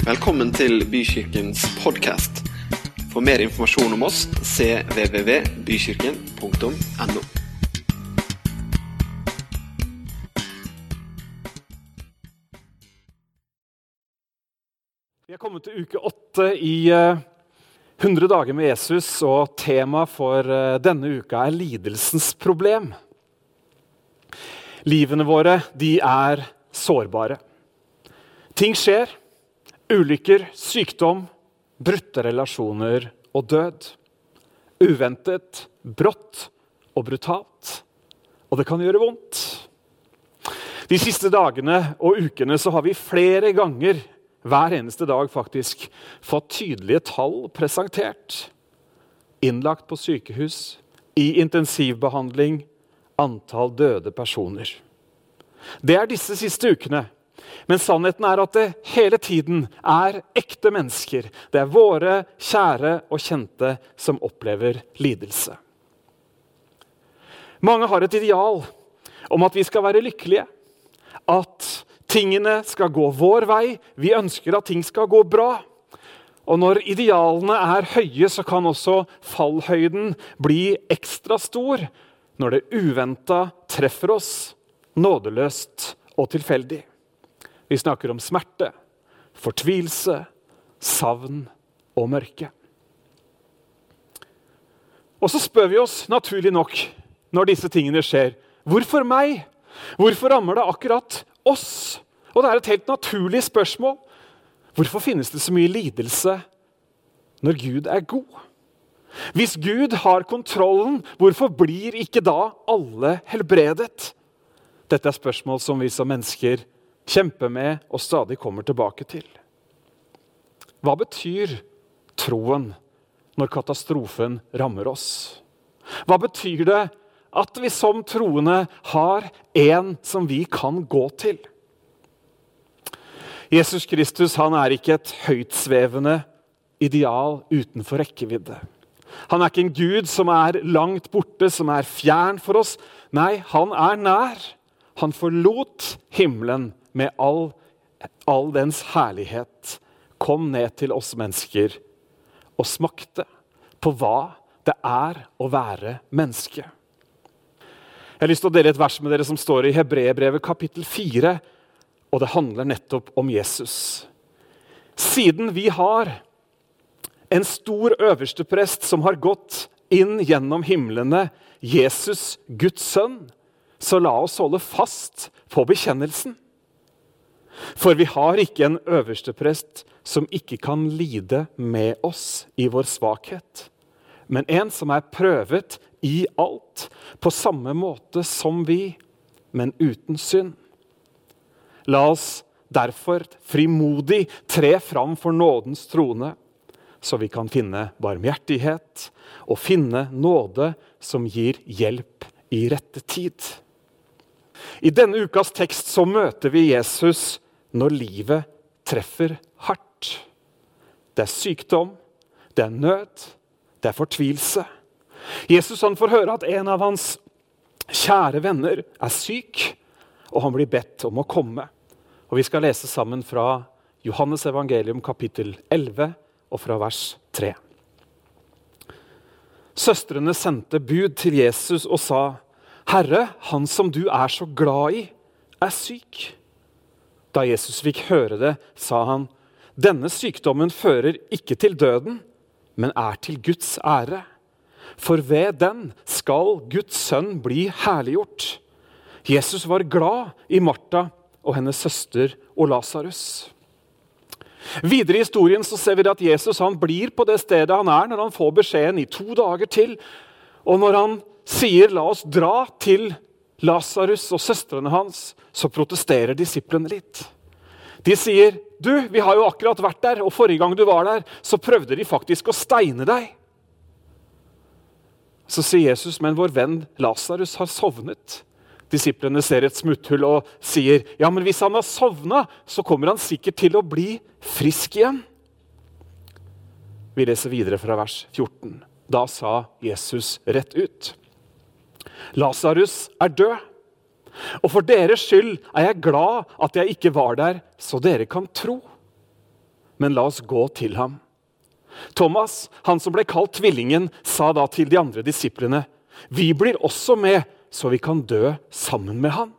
Velkommen til Bykirkens podkast. For mer informasjon om oss cvvvbykirken.no. Vi er kommet til uke åtte i eh, 100 dager med Jesus, og temaet for eh, denne uka er lidelsens problem. Livene våre de er sårbare. Ting skjer. Ulykker, sykdom, brutte relasjoner og død. Uventet, brått og brutalt. Og det kan gjøre vondt. De siste dagene og ukene så har vi flere ganger hver eneste dag faktisk fått tydelige tall presentert. Innlagt på sykehus, i intensivbehandling, antall døde personer. Det er disse siste ukene. Men sannheten er at det hele tiden er ekte mennesker. Det er våre kjære og kjente som opplever lidelse. Mange har et ideal om at vi skal være lykkelige. At tingene skal gå vår vei. Vi ønsker at ting skal gå bra. Og når idealene er høye, så kan også fallhøyden bli ekstra stor når det uventa treffer oss nådeløst og tilfeldig. Vi snakker om smerte, fortvilelse, savn og mørke. Og så spør vi oss naturlig nok når disse tingene skjer, hvorfor meg? Hvorfor rammer det akkurat oss? Og det er et helt naturlig spørsmål. Hvorfor finnes det så mye lidelse når Gud er god? Hvis Gud har kontrollen, hvorfor blir ikke da alle helbredet? Dette er spørsmål som vi som mennesker kjemper med og stadig kommer tilbake til. Hva betyr troen når katastrofen rammer oss? Hva betyr det at vi som troende har en som vi kan gå til? Jesus Kristus han er ikke et høytsvevende ideal utenfor rekkevidde. Han er ikke en gud som er langt borte, som er fjern for oss. Nei, han er nær. Han forlot himmelen med all, all dens herlighet, kom ned til oss mennesker og smakte på hva det er å være menneske. Jeg har lyst til å dele et vers med dere som står i Hebreerbrevet kapittel 4. Og det handler nettopp om Jesus. Siden vi har en stor øversteprest som har gått inn gjennom himlene, Jesus, Guds sønn, så la oss holde fast på bekjennelsen. For vi har ikke en øversteprest som ikke kan lide med oss i vår svakhet, men en som er prøvet i alt, på samme måte som vi, men uten synd. La oss derfor frimodig tre fram for nådens trone, så vi kan finne barmhjertighet og finne nåde som gir hjelp i rette tid. I denne ukas tekst så møter vi Jesus når livet treffer hardt. Det er sykdom, det er nød, det er fortvilelse. Jesus han får høre at en av hans kjære venner er syk, og han blir bedt om å komme. Og Vi skal lese sammen fra Johannes evangelium kapittel 11 og fra vers 3. Søstrene sendte bud til Jesus og sa, 'Herre, han som du er så glad i, er syk.' Da Jesus fikk høre det, sa han, 'Denne sykdommen fører ikke til døden, men er til Guds ære.' For ved den skal Guds sønn bli herliggjort. Jesus var glad i Martha og hennes søster og Lasarus. Videre i historien så ser vi at Jesus blir på det stedet han er når han får beskjeden i to dager til. Og når han sier 'la oss dra til Lasarus og søstrene hans', så protesterer disiplene litt. De sier 'du, vi har jo akkurat vært der, og forrige gang du var der, så prøvde de faktisk å steine deg'. Så sier Jesus, 'men vår venn Lasarus har sovnet'. Disiplene ser et smutthull og sier, 'Ja, men hvis han har sovna, så kommer han sikkert til å bli frisk igjen'. Vi leser videre fra vers 14. Da sa Jesus rett ut. Lasarus er død. Og for deres skyld er jeg glad at jeg ikke var der, så dere kan tro. men la oss gå til ham. Thomas, han som ble kalt Tvillingen, sa da til de andre disiplene.: Vi blir også med, så vi kan dø sammen med han.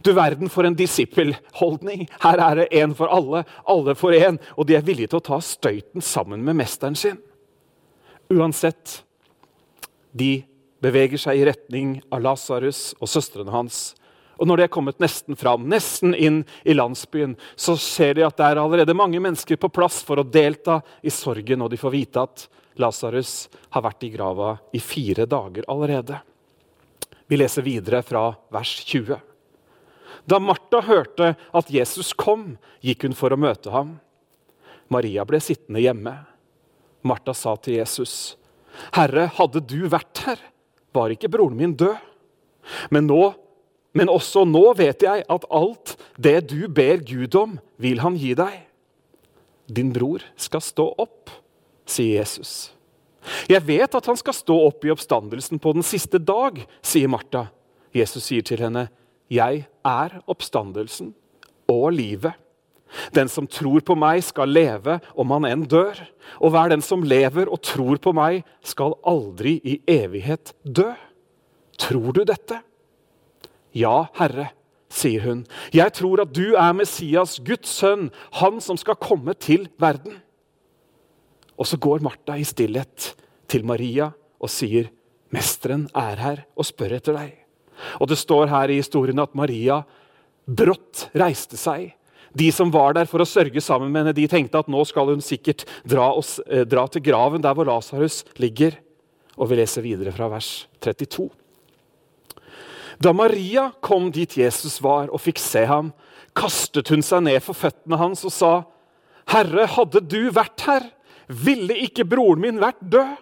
Du verden for en disippelholdning. Her er det én for alle, alle for én. Og de er villige til å ta støyten sammen med mesteren sin. Uansett, de beveger seg i retning av Lasarus og søstrene hans. Og når de er kommet nesten fram, nesten inn i landsbyen, så ser de at det er allerede mange mennesker på plass for å delta i sorgen, og de får vite at Lasarus har vært i grava i fire dager allerede. Vi leser videre fra vers 20. Da Martha hørte at Jesus kom, gikk hun for å møte ham. Maria ble sittende hjemme. Martha sa til Jesus, 'Herre, hadde du vært her, var ikke broren min død.' Men nå men også nå vet jeg at alt det du ber Gud om, vil han gi deg. Din bror skal stå opp, sier Jesus. Jeg vet at han skal stå opp i oppstandelsen på den siste dag, sier Martha. Jesus sier til henne, 'Jeg er oppstandelsen og livet'. Den som tror på meg, skal leve om han enn dør. Og hver den som lever og tror på meg, skal aldri i evighet dø. Tror du dette? Ja, Herre, sier hun. Jeg tror at du er Messias, Guds sønn, han som skal komme til verden. Og så går Martha i stillhet til Maria og sier, 'Mesteren er her og spør etter deg.' Og Det står her i historien at Maria brått reiste seg. De som var der for å sørge sammen med henne, de tenkte at nå skal hun sikkert dra, oss, eh, dra til graven der hvor Lasarus ligger. Og vi leser videre fra vers 32. Da Maria kom dit Jesus var og fikk se ham, kastet hun seg ned for føttene hans og sa, 'Herre, hadde du vært her, ville ikke broren min vært død.'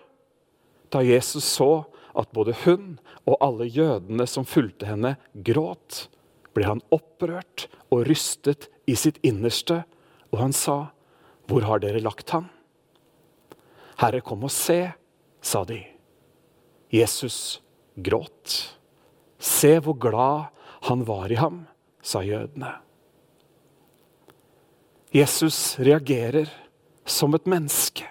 Da Jesus så at både hun og alle jødene som fulgte henne, gråt, ble han opprørt og rystet i sitt innerste, og han sa, 'Hvor har dere lagt ham?' 'Herre, kom og se', sa de. Jesus gråt. Se hvor glad han var i ham, sa jødene. Jesus reagerer som et menneske.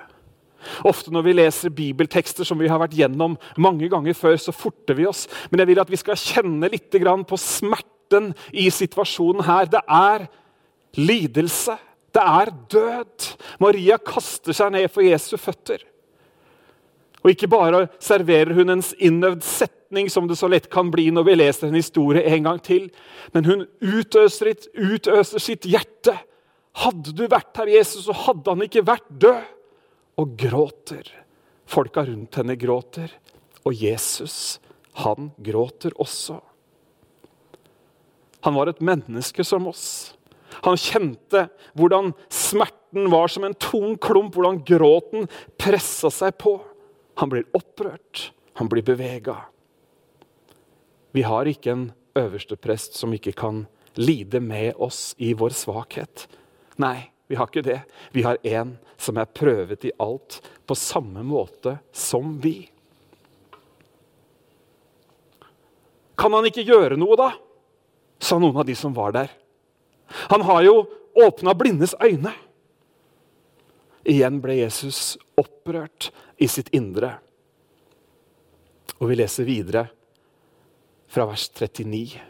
Ofte når vi leser bibeltekster som vi har vært gjennom mange ganger før, så forter vi oss. Men jeg vil at vi skal kjenne litt på smerten i situasjonen her. Det er lidelse. Det er død. Maria kaster seg ned for Jesu føtter. Og ikke bare serverer hun en innøvd setning, som det så lett kan bli når vi leser en historie en gang til, men hun utøser, utøser sitt hjerte. Hadde du vært her, Jesus, så hadde han ikke vært død. Og gråter. Folka rundt henne gråter. Og Jesus, han gråter også. Han var et menneske som oss. Han kjente hvordan smerten var som en tung klump, hvordan gråten pressa seg på. Han blir opprørt, han blir bevega. Vi har ikke en øverste prest som ikke kan lide med oss i vår svakhet. Nei, vi har ikke det. Vi har en som er prøvet i alt på samme måte som vi. Kan han ikke gjøre noe, da? Sa noen av de som var der. Han har jo åpna blindes øyne. Igjen ble Jesus opprørt i sitt indre. Og vi leser videre fra vers 39,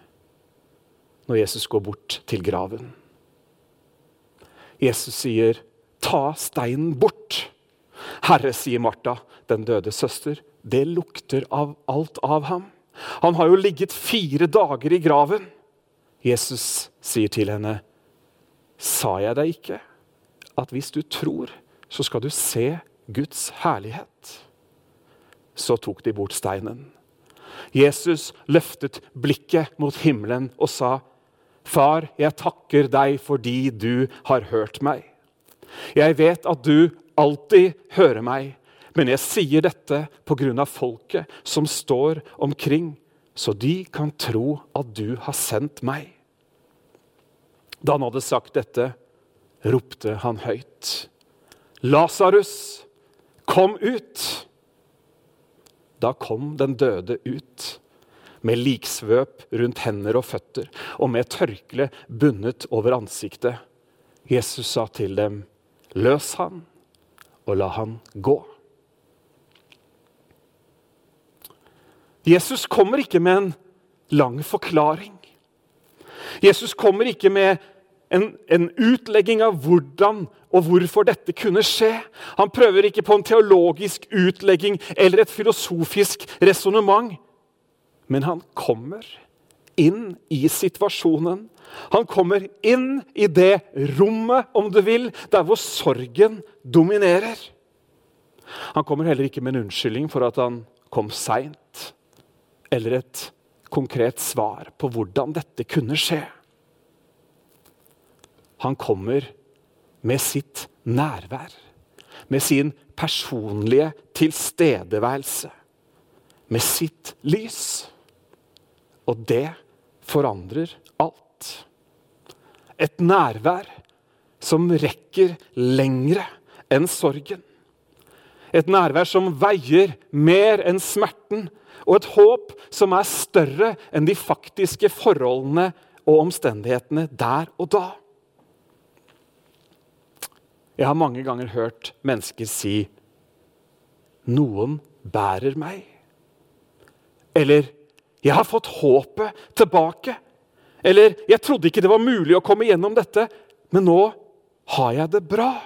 når Jesus går bort til graven. Jesus sier, 'Ta steinen bort'. Herre, sier Martha, den døde søster, det lukter av alt av ham. Han har jo ligget fire dager i graven. Jesus sier til henne, 'Sa jeg deg ikke at hvis du tror, så skal du se Guds herlighet. Så tok de bort steinen. Jesus løftet blikket mot himmelen og sa, Far, jeg takker deg fordi du har hørt meg. Jeg vet at du alltid hører meg, men jeg sier dette pga. folket som står omkring, så de kan tro at du har sendt meg. Da han hadde sagt dette, ropte han høyt. Lasarus, Kom ut! Da kom den døde ut, med liksvøp rundt hender og føtter og med tørkle bundet over ansiktet. Jesus sa til dem, Løs han, og la han gå. Jesus kommer ikke med en lang forklaring. Jesus kommer ikke med en, en, utlegging av hvordan og hvorfor dette kunne skje. Han prøver ikke på en teologisk utlegging eller et filosofisk resonnement. Men han kommer inn i situasjonen. Han kommer inn i det rommet, om du vil, der hvor sorgen dominerer. Han kommer heller ikke med en unnskyldning for at han kom seint, eller et konkret svar på hvordan dette kunne skje. Han kommer med sitt nærvær, med sin personlige tilstedeværelse, med sitt lys. Og det forandrer alt. Et nærvær som rekker lengre enn sorgen. Et nærvær som veier mer enn smerten, og et håp som er større enn de faktiske forholdene og omstendighetene der og da. Jeg har mange ganger hørt mennesker si 'Noen bærer meg'. Eller 'Jeg har fått håpet tilbake'. Eller 'Jeg trodde ikke det var mulig å komme gjennom dette, men nå har jeg det bra'.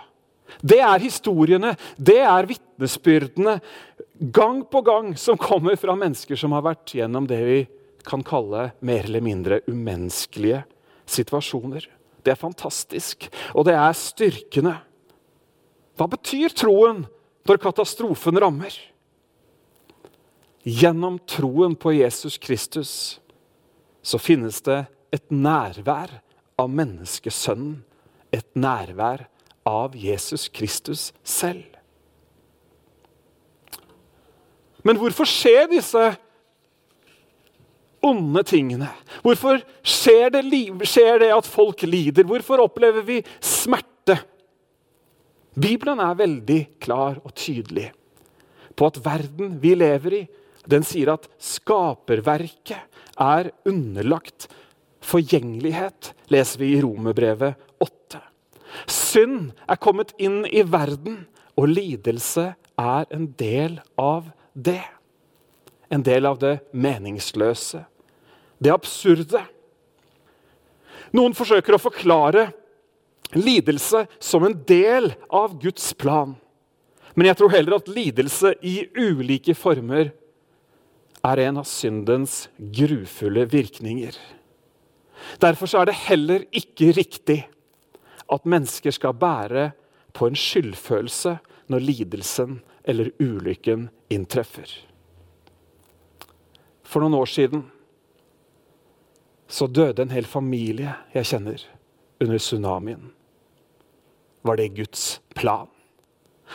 Det er historiene, det er vitnesbyrdene, gang på gang, som kommer fra mennesker som har vært gjennom det vi kan kalle mer eller mindre umenneskelige situasjoner. Det er fantastisk, og det er styrkende. Hva betyr troen når katastrofen rammer? Gjennom troen på Jesus Kristus så finnes det et nærvær av menneskesønnen. Et nærvær av Jesus Kristus selv. Men hvorfor skjer disse onde tingene? Hvorfor skjer det, skjer det at folk lider? Hvorfor opplever vi smerte? Bibelen er veldig klar og tydelig på at verden vi lever i, den sier at skaperverket er underlagt forgjengelighet, leser vi i Romerbrevet 8. Synd er kommet inn i verden, og lidelse er en del av det. En del av det meningsløse, det absurde. Noen forsøker å forklare lidelse som en del av Guds plan. Men jeg tror heller at lidelse i ulike former er en av syndens grufulle virkninger. Derfor er det heller ikke riktig at mennesker skal bære på en skyldfølelse når lidelsen eller ulykken inntreffer. For noen år siden så døde en hel familie jeg kjenner, under tsunamien. Var det Guds plan?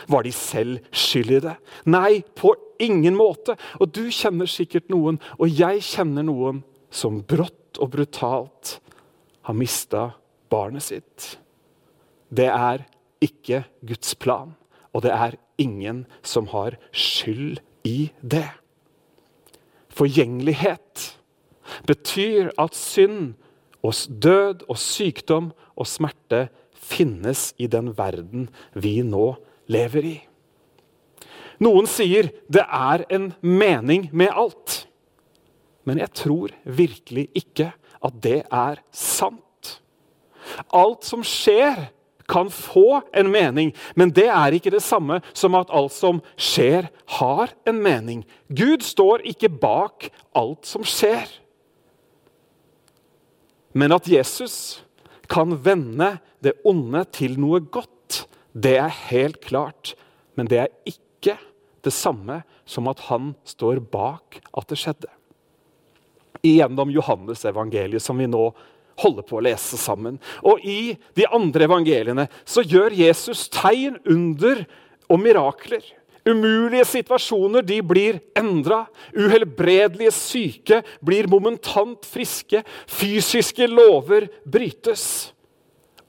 Var de selv skyld i det? Nei, på ingen måte. Og du kjenner sikkert noen, og jeg kjenner noen, som brått og brutalt har mista barnet sitt. Det er ikke Guds plan, og det er ingen som har skyld i det. Forgjengelighet betyr at synd og død og sykdom og smerte finnes i den verden vi nå lever i. Noen sier det er en mening med alt. Men jeg tror virkelig ikke at det er sant. Alt som skjer, kan få en mening, men det er ikke det samme som at alt som skjer, har en mening. Gud står ikke bak alt som skjer. Men at Jesus kan vende det onde til noe godt, det er helt klart. Men det er ikke det samme som at han står bak at det skjedde. Gjennom Johannes evangeliet, som vi nå holder på å lese sammen. Og i de andre evangeliene så gjør Jesus tegn, under og mirakler. Umulige situasjoner de blir endra. Uhelbredelige syke blir momentant friske. Fysiske lover brytes.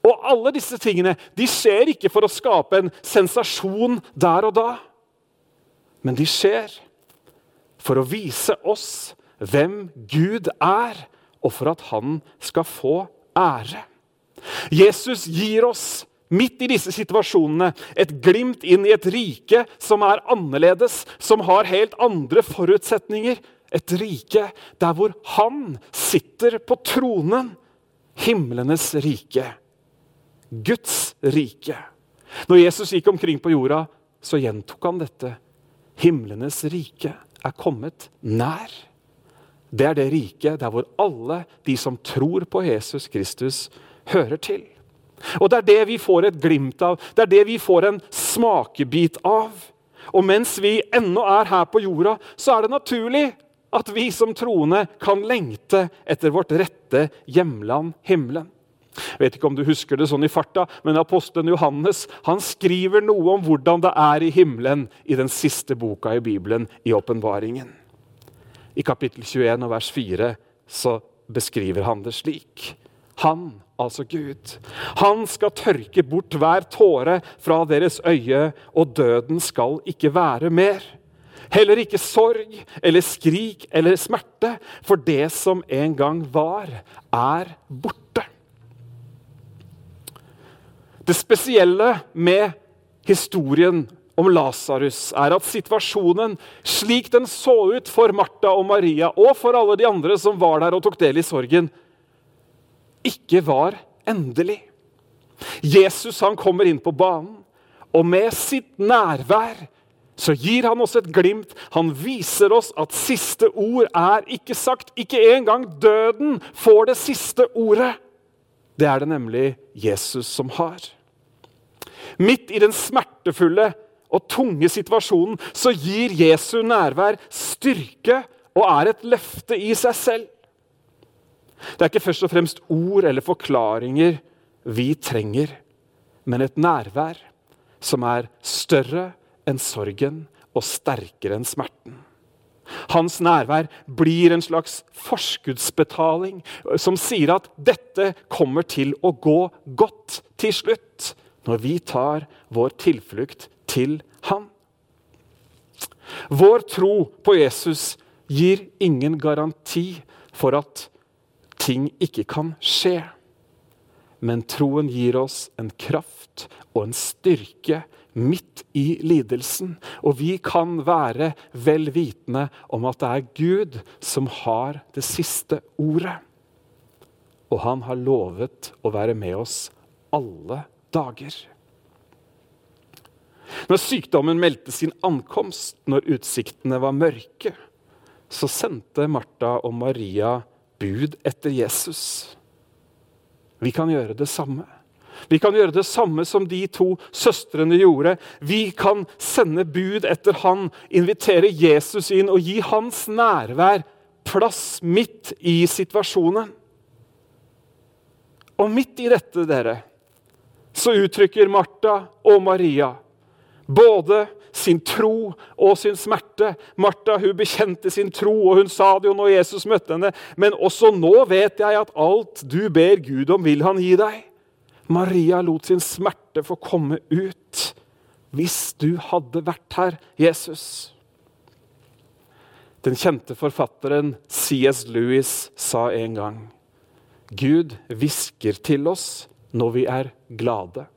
Og alle disse tingene de skjer ikke for å skape en sensasjon der og da. Men de skjer for å vise oss hvem Gud er, og for at han skal få ære. Jesus gir oss midt i disse situasjonene, et glimt inn i et rike som er annerledes, som har helt andre forutsetninger. Et rike der hvor han sitter på tronen. Himlenes rike. Guds rike. Når Jesus gikk omkring på jorda, så gjentok han dette. Himlenes rike er kommet nær. Det er det riket der hvor alle de som tror på Jesus Kristus, hører til. Og Det er det vi får et glimt av, det er det vi får en smakebit av. Og mens vi ennå er her på jorda, så er det naturlig at vi som troende kan lengte etter vårt rette hjemland, himmelen. Jeg vet ikke om du husker det sånn i farta, men apostelen Johannes han skriver noe om hvordan det er i himmelen i den siste boka i Bibelen, i åpenbaringen. I kapittel 21 og vers 4 så beskriver han det slik. Han, altså Gud, han skal tørke bort hver tåre fra deres øye, og døden skal ikke være mer. Heller ikke sorg eller skrik eller smerte, for det som en gang var, er borte. Det spesielle med historien om Lasarus er at situasjonen, slik den så ut for Martha og Maria og for alle de andre som var der og tok del i sorgen, ikke var endelig. Jesus han kommer inn på banen, og med sitt nærvær så gir han oss et glimt. Han viser oss at siste ord er ikke sagt. Ikke engang døden får det siste ordet. Det er det nemlig Jesus som har. Midt i den smertefulle og tunge situasjonen så gir Jesu nærvær styrke og er et løfte i seg selv. Det er ikke først og fremst ord eller forklaringer vi trenger, men et nærvær som er større enn sorgen og sterkere enn smerten. Hans nærvær blir en slags forskuddsbetaling som sier at dette kommer til å gå godt til slutt, når vi tar vår tilflukt til Han. Vår tro på Jesus gir ingen garanti for at ting ikke kan skje. Men troen gir oss en kraft og en styrke midt i lidelsen. Og vi kan være vel vitende om at det er Gud som har det siste ordet. Og han har lovet å være med oss alle dager. Når sykdommen meldte sin ankomst, når utsiktene var mørke, så sendte Martha og Maria bud etter Jesus. Vi kan gjøre det samme. Vi kan gjøre det samme som de to søstrene gjorde. Vi kan sende bud etter han, invitere Jesus inn og gi hans nærvær plass midt i situasjonen. Og midt i dette, dere, så uttrykker Martha og Maria både sin tro og sin smerte. Martha hun bekjente sin tro, og hun sa det jo når Jesus møtte henne. Men også nå vet jeg at alt du ber Gud om, vil han gi deg. Maria lot sin smerte få komme ut. Hvis du hadde vært her, Jesus. Den kjente forfatteren C.S. Lewis sa en gang Gud hvisker til oss når vi er glade.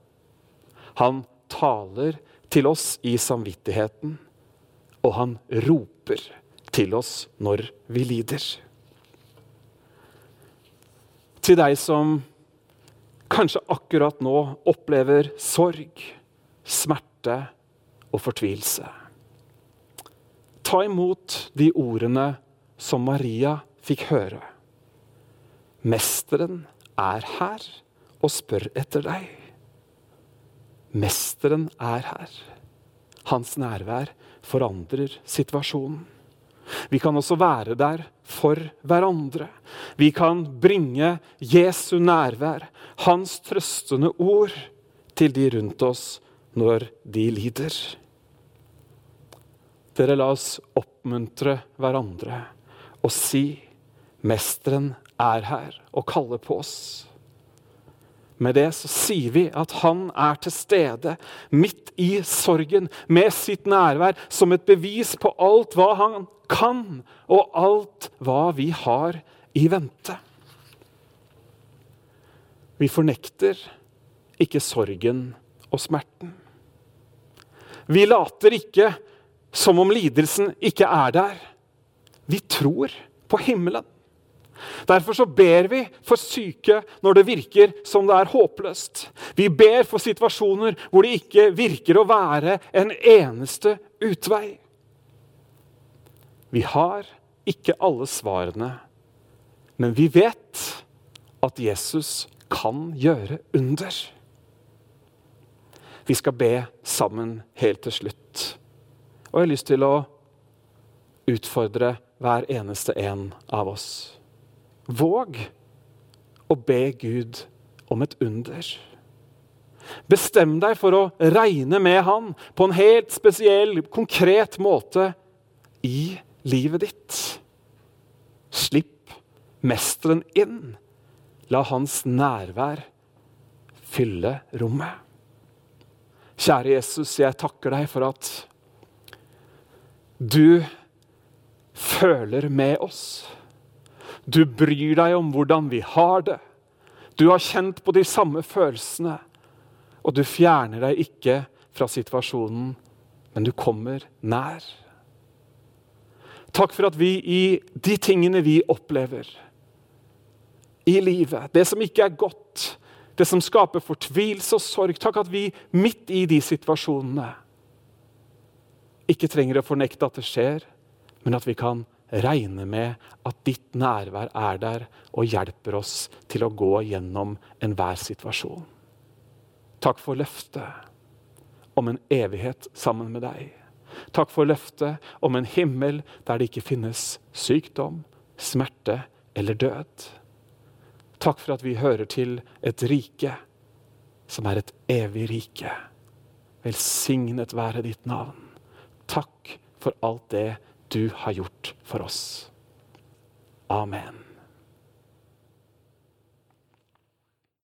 Han taler til oss i samvittigheten, og han roper til oss når vi lider. Til deg som kanskje akkurat nå opplever sorg, smerte og fortvilelse. Ta imot de ordene som Maria fikk høre. Mesteren er her og spør etter deg. Mesteren er her. Hans nærvær forandrer situasjonen. Vi kan også være der for hverandre. Vi kan bringe Jesu nærvær, hans trøstende ord, til de rundt oss når de lider. Dere, la oss oppmuntre hverandre og si 'Mesteren er her' og kalle på oss. Med det så sier vi at han er til stede midt i sorgen med sitt nærvær som et bevis på alt hva han kan, og alt hva vi har i vente. Vi fornekter ikke sorgen og smerten. Vi later ikke som om lidelsen ikke er der. Vi tror på himmelen. Derfor så ber vi for syke når det virker som det er håpløst. Vi ber for situasjoner hvor det ikke virker å være en eneste utvei. Vi har ikke alle svarene, men vi vet at Jesus kan gjøre under. Vi skal be sammen helt til slutt. Og jeg har lyst til å utfordre hver eneste en av oss. Våg å be Gud om et under. Bestem deg for å regne med Han på en helt spesiell, konkret måte i livet ditt. Slipp mesteren inn. La hans nærvær fylle rommet. Kjære Jesus, jeg takker deg for at du føler med oss. Du bryr deg om hvordan vi har det. Du har kjent på de samme følelsene. Og du fjerner deg ikke fra situasjonen, men du kommer nær. Takk for at vi i de tingene vi opplever i livet, det som ikke er godt, det som skaper fortvilelse og sorg Takk at vi midt i de situasjonene ikke trenger å fornekte at det skjer, men at vi kan regne med at ditt nærvær er der og hjelper oss til å gå gjennom enhver situasjon. Takk for løftet om en evighet sammen med deg. Takk for løftet om en himmel der det ikke finnes sykdom, smerte eller død. Takk for at vi hører til et rike som er et evig rike. Velsignet være ditt navn. Takk for alt det du har gjort for oss. Amen.